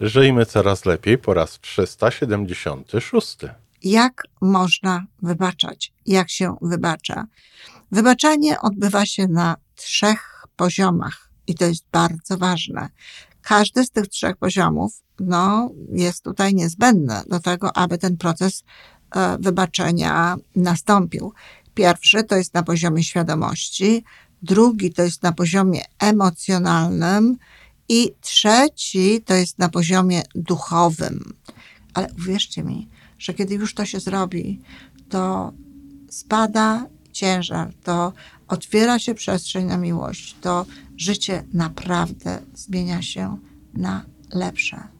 Żyjmy coraz lepiej po raz 376. Jak można wybaczać? Jak się wybacza? Wybaczanie odbywa się na trzech poziomach i to jest bardzo ważne. Każdy z tych trzech poziomów no, jest tutaj niezbędny do tego, aby ten proces e, wybaczenia nastąpił. Pierwszy to jest na poziomie świadomości, drugi to jest na poziomie emocjonalnym i trzeci to jest na poziomie duchowym. Ale uwierzcie mi, że kiedy już to się zrobi, to spada ciężar, to otwiera się przestrzeń na miłość, to życie naprawdę zmienia się na lepsze.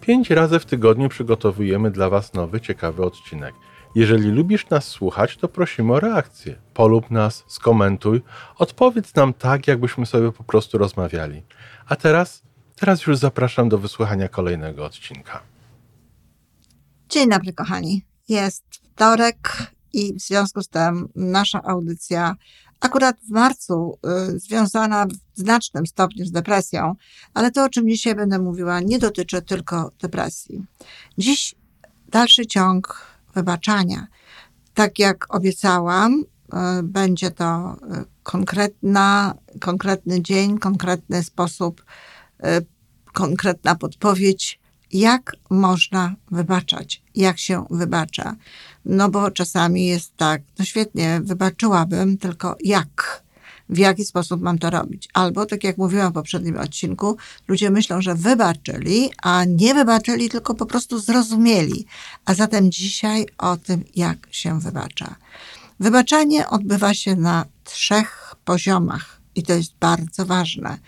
Pięć razy w tygodniu przygotowujemy dla Was nowy, ciekawy odcinek. Jeżeli lubisz nas słuchać, to prosimy o reakcję. Polub nas, skomentuj, odpowiedz nam tak, jakbyśmy sobie po prostu rozmawiali. A teraz, teraz już zapraszam do wysłuchania kolejnego odcinka. Dzień dobry, kochani. Jest wtorek i w związku z tym nasza audycja akurat w marcu y, związana w znacznym stopniu z depresją, ale to, o czym dzisiaj będę mówiła, nie dotyczy tylko depresji. Dziś dalszy ciąg wybaczania. Tak jak obiecałam, y, będzie to y, konkretna, konkretny dzień, konkretny sposób, konkretna podpowiedź jak można wybaczać, jak się wybacza. No bo czasami jest tak, no świetnie, wybaczyłabym, tylko jak? W jaki sposób mam to robić? Albo, tak jak mówiłam w poprzednim odcinku, ludzie myślą, że wybaczyli, a nie wybaczyli, tylko po prostu zrozumieli. A zatem dzisiaj o tym, jak się wybacza. Wybaczanie odbywa się na trzech poziomach i to jest bardzo ważne.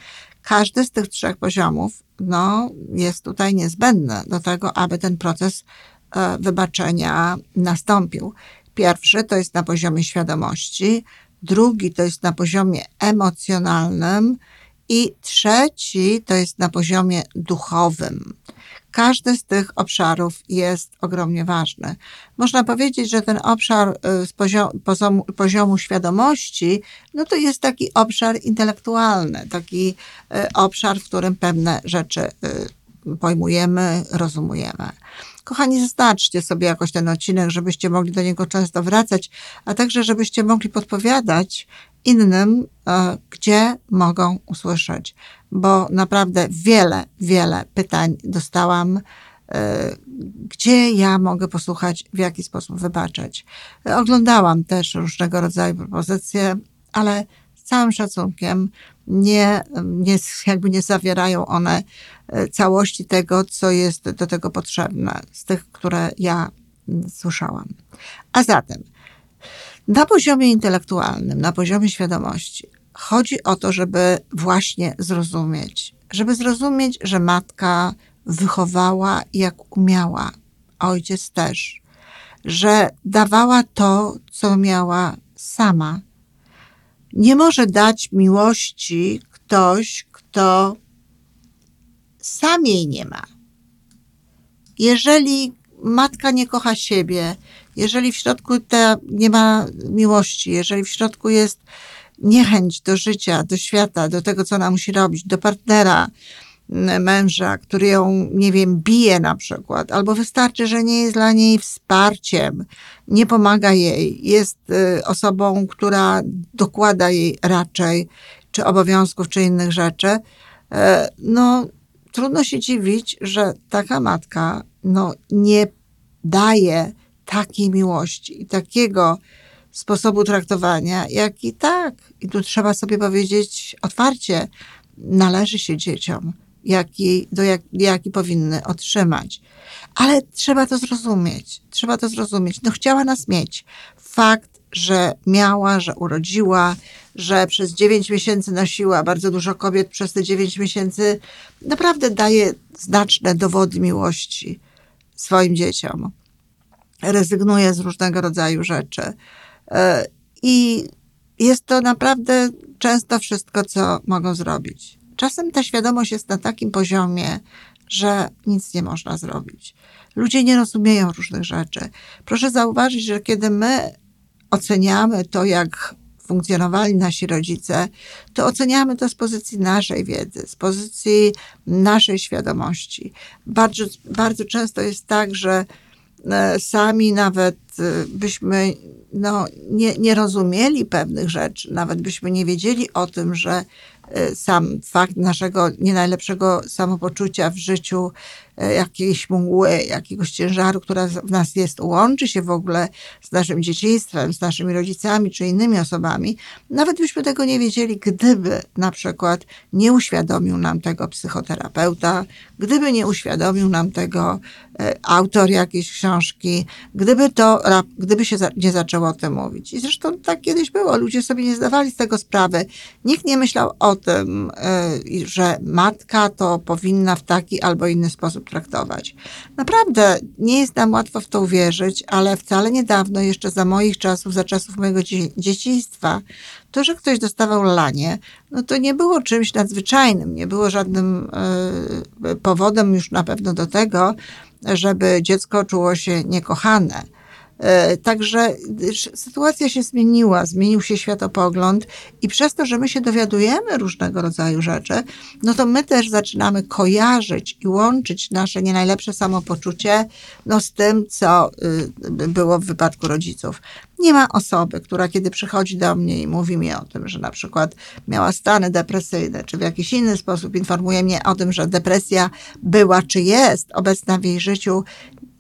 Każdy z tych trzech poziomów no, jest tutaj niezbędny do tego, aby ten proces wybaczenia nastąpił. Pierwszy to jest na poziomie świadomości, drugi to jest na poziomie emocjonalnym i trzeci to jest na poziomie duchowym. Każdy z tych obszarów jest ogromnie ważny. Można powiedzieć, że ten obszar y, z poziomu, poziomu świadomości, no to jest taki obszar intelektualny, taki y, obszar, w którym pewne rzeczy y, pojmujemy, rozumujemy. Kochani, zaznaczcie sobie jakoś ten odcinek, żebyście mogli do niego często wracać, a także żebyście mogli podpowiadać innym, gdzie mogą usłyszeć bo naprawdę wiele, wiele pytań dostałam, e, gdzie ja mogę posłuchać, w jaki sposób wybaczać. Oglądałam też różnego rodzaju propozycje, ale z całym szacunkiem nie, nie, jakby nie zawierają one e, całości tego, co jest do tego potrzebne, z tych, które ja słyszałam. A zatem, na poziomie intelektualnym, na poziomie świadomości, chodzi o to, żeby właśnie zrozumieć, żeby zrozumieć, że matka wychowała jak umiała, ojciec też, że dawała to, co miała sama. Nie może dać miłości ktoś, kto sam jej nie ma. Jeżeli matka nie kocha siebie, jeżeli w środku ta nie ma miłości, jeżeli w środku jest niechęć do życia, do świata, do tego, co ona musi robić, do partnera, męża, który ją, nie wiem, bije na przykład, albo wystarczy, że nie jest dla niej wsparciem, nie pomaga jej, jest y, osobą, która dokłada jej raczej, czy obowiązków, czy innych rzeczy, e, no trudno się dziwić, że taka matka, no nie daje takiej miłości i takiego sposobu traktowania, jak i tak. I tu trzeba sobie powiedzieć otwarcie, należy się dzieciom, jaki, do jak, jaki powinny otrzymać. Ale trzeba to zrozumieć. Trzeba to zrozumieć. No chciała nas mieć fakt, że miała, że urodziła, że przez 9 miesięcy nosiła. Bardzo dużo kobiet przez te 9 miesięcy naprawdę daje znaczne dowody miłości swoim dzieciom. Rezygnuje z różnego rodzaju rzeczy. E, I jest to naprawdę często wszystko, co mogą zrobić. Czasem ta świadomość jest na takim poziomie, że nic nie można zrobić. Ludzie nie rozumieją różnych rzeczy. Proszę zauważyć, że kiedy my oceniamy to, jak funkcjonowali nasi rodzice, to oceniamy to z pozycji naszej wiedzy, z pozycji naszej świadomości. Bardzo, bardzo często jest tak, że e, sami nawet e, byśmy no, nie, nie rozumieli pewnych rzeczy, nawet byśmy nie wiedzieli o tym, że e, sam fakt naszego nie najlepszego samopoczucia w życiu jakiejś mgły, jakiegoś ciężaru, która w nas jest, łączy się w ogóle z naszym dzieciństwem, z naszymi rodzicami czy innymi osobami, nawet byśmy tego nie wiedzieli, gdyby na przykład nie uświadomił nam tego psychoterapeuta, gdyby nie uświadomił nam tego e, autor jakiejś książki, gdyby to, gdyby się nie zaczęło o tym mówić. I zresztą tak kiedyś było, ludzie sobie nie zdawali z tego sprawy. Nikt nie myślał o tym, e, że matka to powinna w taki albo inny sposób traktować. Naprawdę nie jest nam łatwo w to uwierzyć, ale wcale niedawno, jeszcze za moich czasów, za czasów mojego dzieciństwa, to, że ktoś dostawał lanie, no to nie było czymś nadzwyczajnym, nie było żadnym y, powodem już na pewno do tego, żeby dziecko czuło się niekochane. E, także sytuacja się zmieniła, zmienił się światopogląd i przez to, że my się dowiadujemy różnego rodzaju rzeczy, no to my też zaczynamy kojarzyć i łączyć nasze nie najlepsze samopoczucie no, z tym, co y, było w wypadku rodziców. Nie ma osoby, która kiedy przychodzi do mnie i mówi mi o tym, że na przykład miała stany depresyjne, czy w jakiś inny sposób informuje mnie o tym, że depresja była czy jest obecna w jej życiu,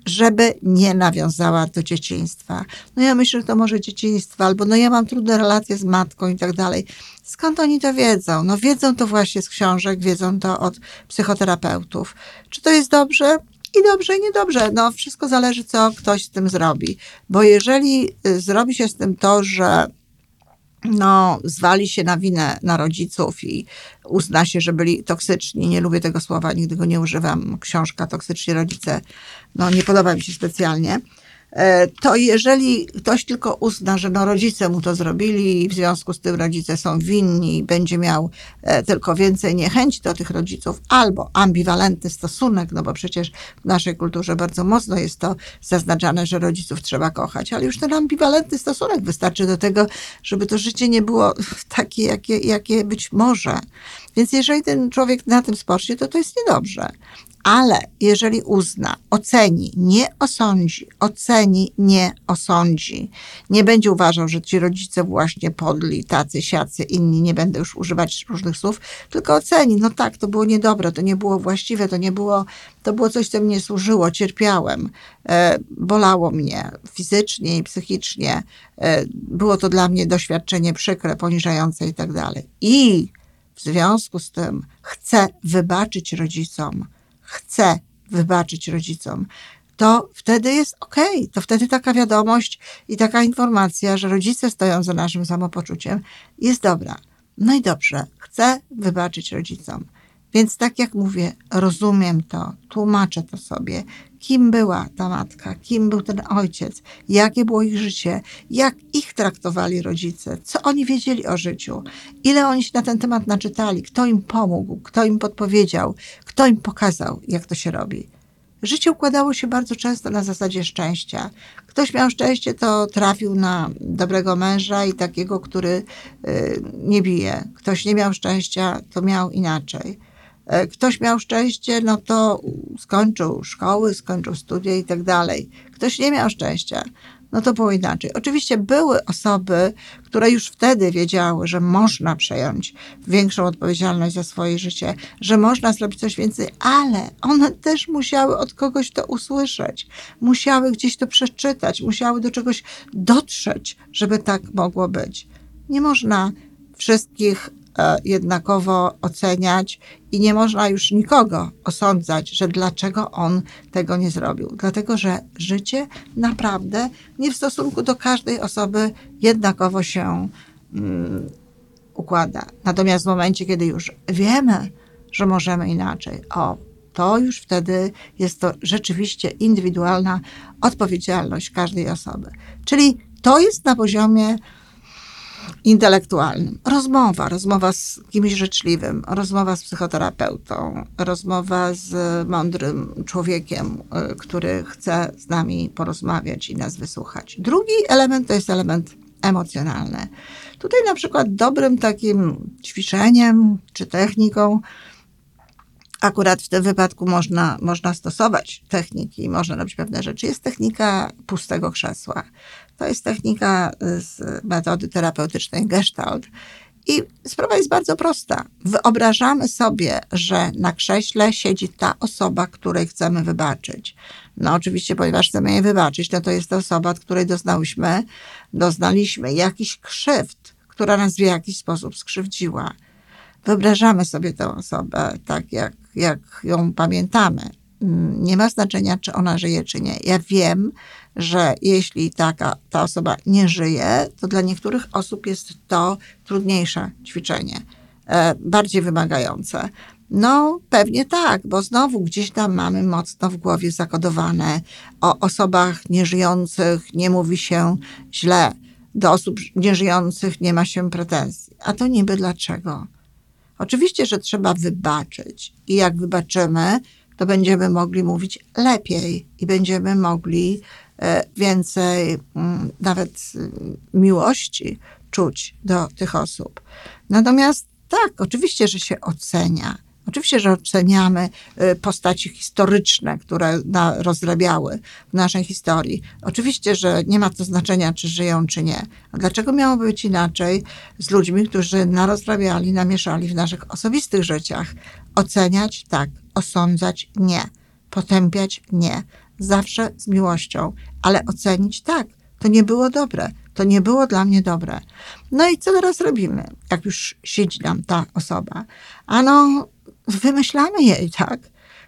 żeby nie nawiązała do dzieciństwa. No ja myślę, że to może dzieciństwo, albo no ja mam trudne relacje z matką i tak dalej. Skąd oni to wiedzą? No wiedzą to właśnie z książek, wiedzą to od psychoterapeutów. Czy to jest dobrze? I dobrze, i niedobrze. No wszystko zależy, co ktoś z tym zrobi. Bo jeżeli y, zrobi się z tym to, że no, zwali się na winę na rodziców i uzna się, że byli toksyczni. Nie lubię tego słowa, nigdy go nie używam. Książka Toksyczni Rodzice, no nie podoba mi się specjalnie. E, to jeżeli ktoś tylko uzna, że no rodzice mu to zrobili i w związku z tym rodzice są winni i będzie miał e, tylko więcej niechęci do tych rodziców, albo ambiwalentny stosunek, no bo przecież w naszej kulturze bardzo mocno jest to zaznaczane, że rodziców trzeba kochać, ale już ten ambiwalentny stosunek wystarczy do tego, żeby to życie nie było takie, jakie, jakie być może. Więc jeżeli ten człowiek na tym spocznie, to to jest niedobrze. Ale jeżeli uzna, oceni, nie osądzi, oceni, nie osądzi, nie będzie uważał, że ci rodzice właśnie podli, tacy, siacy, inni, nie będę już używać różnych słów, tylko oceni, no tak, to było niedobre, to nie było właściwe, to nie było, to było coś, co mnie służyło, cierpiałem, e, bolało mnie fizycznie i psychicznie, e, było to dla mnie doświadczenie przykre, poniżające i tak dalej. I w związku z tym chcę wybaczyć rodzicom, chce wybaczyć rodzicom, to wtedy jest ok. To wtedy taka wiadomość i taka informacja, że rodzice stoją za naszym samopoczuciem, jest dobra. No i dobrze, chcę wybaczyć rodzicom. Więc tak jak mówię, rozumiem to, tłumaczę to sobie, kim była ta matka, kim był ten ojciec, jakie było ich życie, jak ich traktowali rodzice, co oni wiedzieli o życiu, ile oni się na ten temat naczytali, kto im pomógł, kto im podpowiedział, kto im pokazał, jak to się robi. Życie układało się bardzo często na zasadzie szczęścia. Ktoś miał szczęście, to trafił na dobrego męża i takiego, który y, nie bije. Ktoś nie miał szczęścia, to miał inaczej. E, ktoś miał szczęście, no to skończył szkoły, skończył studia i tak dalej. Ktoś nie miał szczęścia, no to było inaczej. Oczywiście były osoby, które już wtedy wiedziały, że można przejąć większą odpowiedzialność za swoje życie, że można zrobić coś więcej, ale one też musiały od kogoś to usłyszeć, musiały gdzieś to przeczytać, musiały do czegoś dotrzeć, żeby tak mogło być. Nie można wszystkich jednakowo oceniać i nie można już nikogo osądzać, że dlaczego on tego nie zrobił. Dlatego, że życie naprawdę nie w stosunku do każdej osoby jednakowo się mm, układa. Natomiast w momencie, kiedy już wiemy, że możemy inaczej, o, to już wtedy jest to rzeczywiście indywidualna odpowiedzialność każdej osoby. Czyli to jest na poziomie intelektualnym. Rozmowa, rozmowa z kimś życzliwym, rozmowa z psychoterapeutą, rozmowa z mądrym człowiekiem, y, który chce z nami porozmawiać i nas wysłuchać. Drugi element to jest element emocjonalny. Tutaj na przykład dobrym takim ćwiczeniem czy techniką akurat w tym wypadku można, można stosować techniki, można robić pewne rzeczy. Jest technika pustego krzesła. To jest technika z metody terapeutycznej Gestalt. I sprawa jest bardzo prosta. Wyobrażamy sobie, że na krześle siedzi ta osoba, której chcemy wybaczyć. No oczywiście, ponieważ chcemy jej wybaczyć, no to jest to osoba, od której doznałyśmy, doznaliśmy jakiś krzywd, która nas w jakiś sposób skrzywdziła. Wyobrażamy sobie tę osobę tak, jak, jak ją pamiętamy. Mm, nie ma znaczenia, czy ona żyje, czy nie. Ja wiem, że jeśli taka ta osoba nie żyje, to dla niektórych osób jest to trudniejsze ćwiczenie, e, bardziej wymagające. No, pewnie tak, bo znowu gdzieś tam mamy mocno w głowie zakodowane o osobach nieżyjących, nie mówi się źle. Do osób nieżyjących nie ma się pretensji. A to niby dlaczego? Oczywiście, że trzeba wybaczyć. I jak wybaczymy, to będziemy mogli mówić lepiej i będziemy mogli e, więcej mm, nawet y, miłości czuć do tych osób. Natomiast tak, oczywiście, że się ocenia Oczywiście, że oceniamy y, postaci historyczne, które rozrabiały w naszej historii. Oczywiście, że nie ma to znaczenia, czy żyją, czy nie. A dlaczego miałoby być inaczej z ludźmi, którzy narozrabiali, namieszali w naszych osobistych życiach? Oceniać tak, osądzać nie, potępiać nie. Zawsze z miłością, ale ocenić tak. To nie było dobre. To nie było dla mnie dobre. No i co teraz robimy, jak już siedzi nam ta osoba? Ano, wymyślamy jej, tak?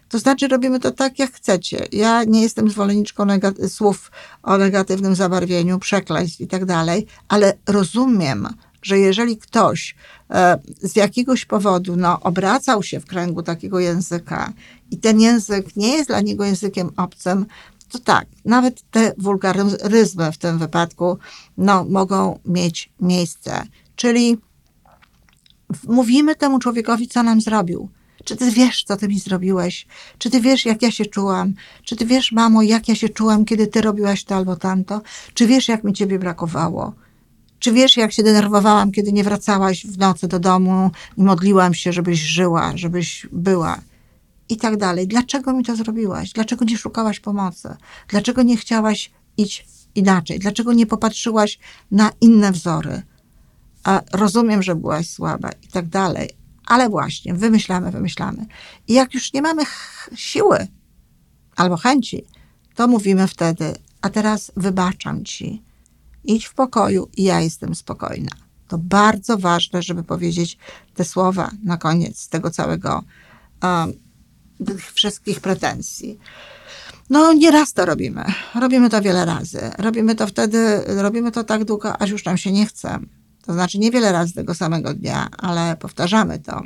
To znaczy robimy to tak, jak chcecie. Ja nie jestem zwolenniczką słów o negatywnym zabarwieniu, przekleństw i tak dalej, ale rozumiem, że jeżeli ktoś e, z jakiegoś powodu no, obracał się w kręgu takiego języka i ten język nie jest dla niego językiem obcym, to tak, nawet te wulgaryzmy w tym wypadku no, mogą mieć miejsce. Czyli mówimy temu człowiekowi, co nam zrobił. Czy ty wiesz, co ty mi zrobiłeś? Czy ty wiesz, jak ja się czułam? Czy ty wiesz, mamo, jak ja się czułam, kiedy ty robiłaś to albo tamto? Czy wiesz, jak mi ciebie brakowało? Czy wiesz, jak się denerwowałam, kiedy nie wracałaś w nocy do domu i modliłam się, żebyś żyła, żebyś była? I tak dalej. Dlaczego mi to zrobiłaś? Dlaczego nie szukałaś pomocy? Dlaczego nie chciałaś iść inaczej? Dlaczego nie popatrzyłaś na inne wzory? A rozumiem, że byłaś słaba i tak dalej, ale właśnie, wymyślamy, wymyślamy. I jak już nie mamy siły albo chęci, to mówimy wtedy, a teraz wybaczam ci. Idź w pokoju i ja jestem spokojna. To bardzo ważne, żeby powiedzieć te słowa na koniec tego całego, um, tych wszystkich pretensji. No, nie raz to robimy. Robimy to wiele razy. Robimy to wtedy, robimy to tak długo, aż już nam się nie chce. To znaczy niewiele razy tego samego dnia, ale powtarzamy to.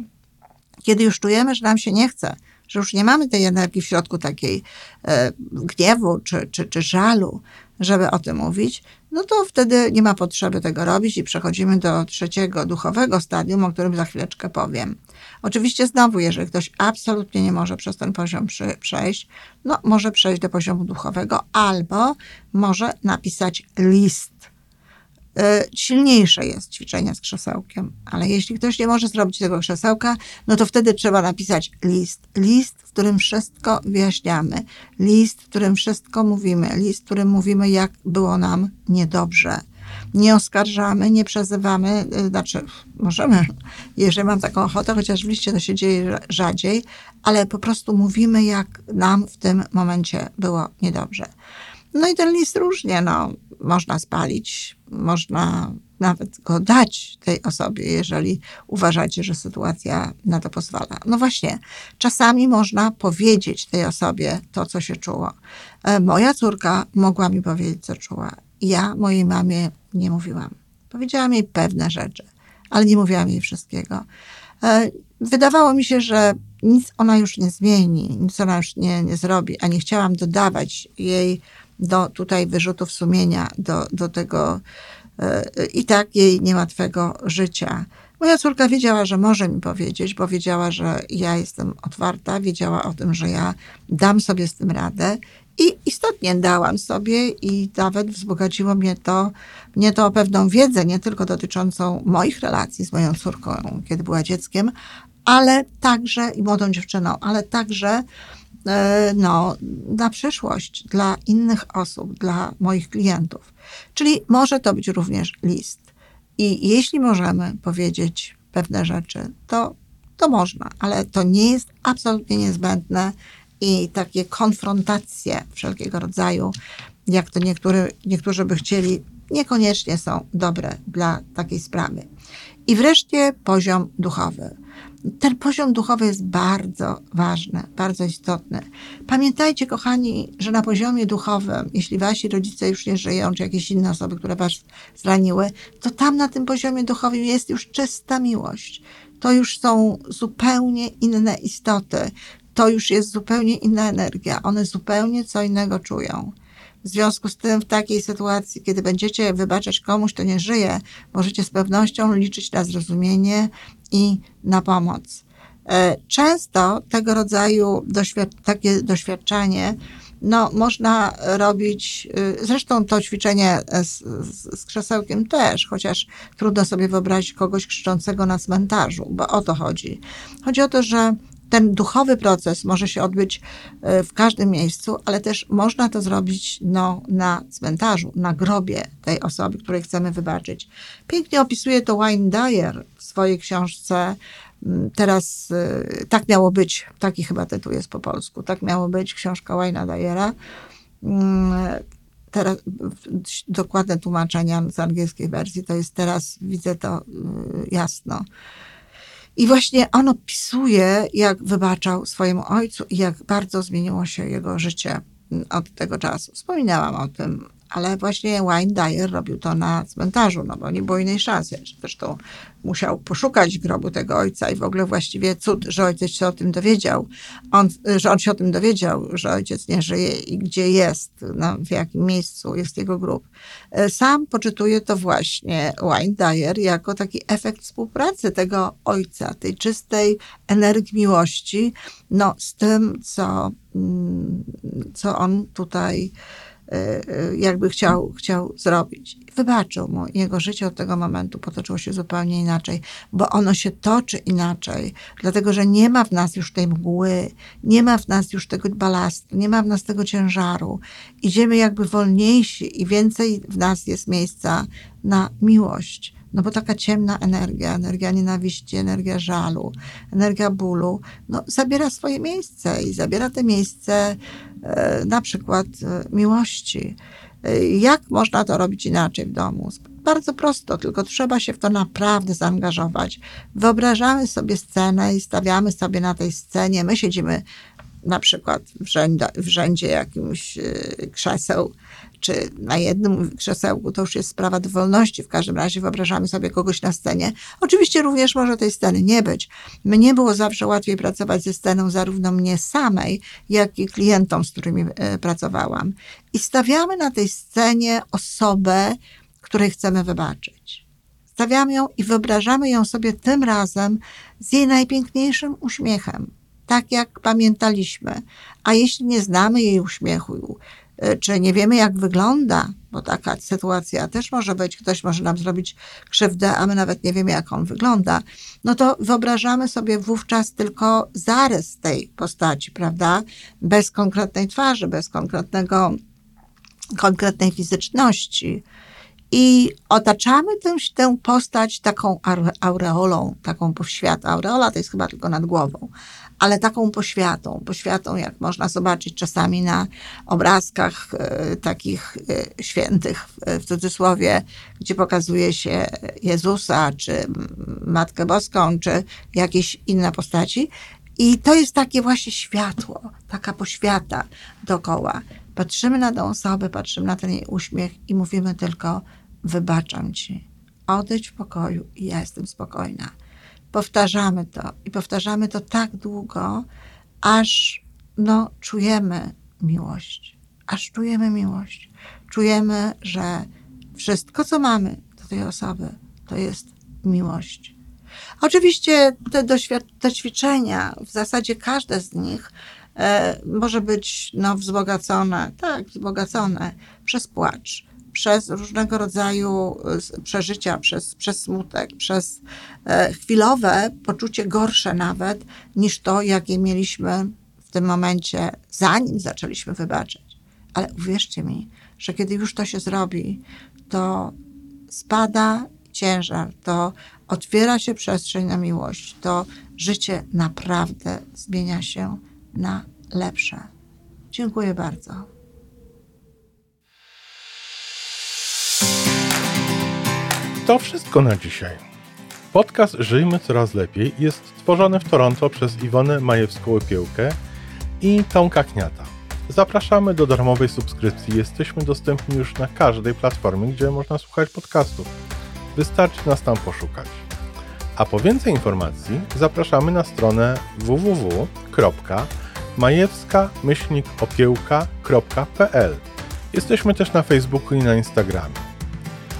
Kiedy już czujemy, że nam się nie chce, że już nie mamy tej energii w środku takiej e, gniewu czy, czy, czy żalu, żeby o tym mówić, no to wtedy nie ma potrzeby tego robić i przechodzimy do trzeciego duchowego stadium, o którym za chwileczkę powiem. Oczywiście znowu, jeżeli ktoś absolutnie nie może przez ten poziom przy, przejść, no może przejść do poziomu duchowego albo może napisać list silniejsze jest ćwiczenie z krzesełkiem. Ale jeśli ktoś nie może zrobić tego krzesełka, no to wtedy trzeba napisać list. List, w którym wszystko wyjaśniamy. List, w którym wszystko mówimy. List, w którym mówimy, jak było nam niedobrze. Nie oskarżamy, nie przezywamy, e, znaczy możemy, jeżeli mam taką ochotę, chociaż w liście to się dzieje rzadziej, ale po prostu mówimy, jak nam w tym momencie było niedobrze. No i ten list różnie, no można spalić, można nawet go dać tej osobie, jeżeli uważacie, że sytuacja na to pozwala. No właśnie, czasami można powiedzieć tej osobie to, co się czuło. E, moja córka mogła mi powiedzieć, co czuła. Ja mojej mamie nie mówiłam. Powiedziałam jej pewne rzeczy, ale nie mówiłam jej wszystkiego. E, wydawało mi się, że nic ona już nie zmieni, nic ona już nie, nie zrobi, a nie chciałam dodawać jej do tutaj wyrzutów sumienia, do, do tego e, i tak jej niełatwego życia. Moja córka wiedziała, że może mi powiedzieć, bo wiedziała, że ja jestem otwarta, wiedziała o tym, że ja dam sobie z tym radę i istotnie dałam sobie i nawet wzbogaciło mnie to, mnie to o pewną wiedzę, nie tylko dotyczącą moich relacji z moją córką, kiedy była dzieckiem, ale także, i młodą dziewczyną, ale także no, na przyszłość dla innych osób, dla moich klientów. Czyli może to być również list. I jeśli możemy powiedzieć pewne rzeczy, to, to można, ale to nie jest absolutnie niezbędne i takie konfrontacje wszelkiego rodzaju, jak to niektóry, niektórzy by chcieli, niekoniecznie są dobre dla takiej sprawy. I wreszcie poziom duchowy. Ten poziom duchowy jest bardzo ważny, bardzo istotny. Pamiętajcie, kochani, że na poziomie duchowym, jeśli wasi rodzice już nie żyją, czy jakieś inne osoby, które was zraniły, to tam na tym poziomie duchowym jest już czysta miłość. To już są zupełnie inne istoty. To już jest zupełnie inna energia. One zupełnie co innego czują. W związku z tym, w takiej sytuacji, kiedy będziecie wybaczać komuś, kto nie żyje, możecie z pewnością liczyć na zrozumienie i na pomoc. E, często tego rodzaju doświad takie doświadczenie no, można robić, y, zresztą to ćwiczenie z, z, z, krzesełkiem też, chociaż trudno sobie wyobrazić kogoś krzyczącego na cmentarzu, bo o to chodzi. Chodzi o to, że ten duchowy proces może się odbyć e, w każdym miejscu, ale też można to zrobić no, na cmentarzu, na grobie tej osoby, której chcemy wybaczyć. Pięknie opisuje to Wayne Dyer w swojej książce. Mm, teraz e, tak miało być, taki chyba tytuł jest po polsku, tak miało być książka Wayne'a Dyera. Mm, teraz dokładne tłumaczenia z angielskiej wersji to jest teraz, widzę to e, jasno. I właśnie on opisuje, jak wybaczał swojemu ojcu i jak bardzo zmieniło się jego życie od tego czasu. Wspominałam o tym ale właśnie Wayne Dyer robił to na cmentarzu, no bo nie było innej szansy. Zresztą musiał poszukać grobu tego ojca i w ogóle właściwie cud, że ojciec się o tym dowiedział. On, że on się o tym dowiedział, że ojciec nie żyje i gdzie jest, no, w jakim miejscu jest jego grób. E, sam poczytuje to właśnie Wayne Dyer jako taki efekt współpracy tego ojca, tej czystej energii miłości, no, z tym, co, mm, co on tutaj jakby chciał, chciał zrobić. Wybaczył mu. Jego życie od tego momentu potoczyło się zupełnie inaczej, bo ono się toczy inaczej, dlatego że nie ma w nas już tej mgły, nie ma w nas już tego balastu, nie ma w nas tego ciężaru. Idziemy jakby wolniejsi i więcej w nas jest miejsca na miłość. No bo taka ciemna energia, energia nienawiści, energia żalu, energia bólu, no zabiera swoje miejsce i zabiera te miejsce E, na przykład e, miłości. E, jak można to robić inaczej w domu? Bardzo prosto, tylko trzeba się w to naprawdę zaangażować. Wyobrażamy sobie scenę i stawiamy sobie na tej scenie. My siedzimy na przykład w, rzędzie, w rzędzie jakimś krzeseł czy na jednym krzesełku, to już jest sprawa dowolności. W każdym razie wyobrażamy sobie kogoś na scenie. Oczywiście również może tej sceny nie być. Mnie było zawsze łatwiej pracować ze sceną zarówno mnie samej, jak i klientom, z którymi e, pracowałam. I stawiamy na tej scenie osobę, której chcemy wybaczyć. Stawiamy ją i wyobrażamy ją sobie tym razem z jej najpiękniejszym uśmiechem, tak jak pamiętaliśmy. A jeśli nie znamy jej uśmiechu, E, czy nie wiemy, jak wygląda, bo taka sytuacja też może być, ktoś może nam zrobić krzywdę, a my nawet nie wiemy, jak on wygląda, no to wyobrażamy sobie wówczas tylko zarys tej postaci, prawda? Bez konkretnej twarzy, bez konkretnego, konkretnej fizyczności. I otaczamy tę, tę postać taką aureolą, taką świat. Aureola to jest chyba tylko nad głową, ale taką poświatą, poświatą, jak można zobaczyć czasami na obrazkach e, takich e, świętych, w cudzysłowie, gdzie pokazuje się Jezusa, czy Matkę Boską, czy jakieś inne postaci. I to jest takie właśnie światło, taka poświata dookoła. Patrzymy na tę osobę, patrzymy na ten jej uśmiech i mówimy tylko: Wybaczam ci, odejdź w pokoju i ja jestem spokojna. Powtarzamy to i powtarzamy to tak długo, aż no, czujemy miłość. Aż czujemy miłość. Czujemy, że wszystko, co mamy do tej osoby, to jest miłość. Oczywiście te, te ćwiczenia, w zasadzie każde z nich e, może być no, wzbogacone, tak, wzbogacone przez płacz, przez różnego rodzaju e, przeżycia, przez, przez smutek, przez e, chwilowe poczucie gorsze nawet niż to, jakie mieliśmy w tym momencie, zanim zaczęliśmy wybaczać. Ale uwierzcie mi, że kiedy już to się zrobi, to spada ciężar, to otwiera się przestrzeń na miłość, to życie naprawdę zmienia się na lepsze. Dziękuję bardzo. To wszystko na dzisiaj. Podcast Żyjmy Coraz Lepiej jest stworzony w Toronto przez Iwonę Majewską-Opiełkę i Tomka Kniata. Zapraszamy do darmowej subskrypcji. Jesteśmy dostępni już na każdej platformie, gdzie można słuchać podcastów. Wystarczy nas tam poszukać. A po więcej informacji zapraszamy na stronę www.majewska-opiełka.pl Jesteśmy też na Facebooku i na Instagramie.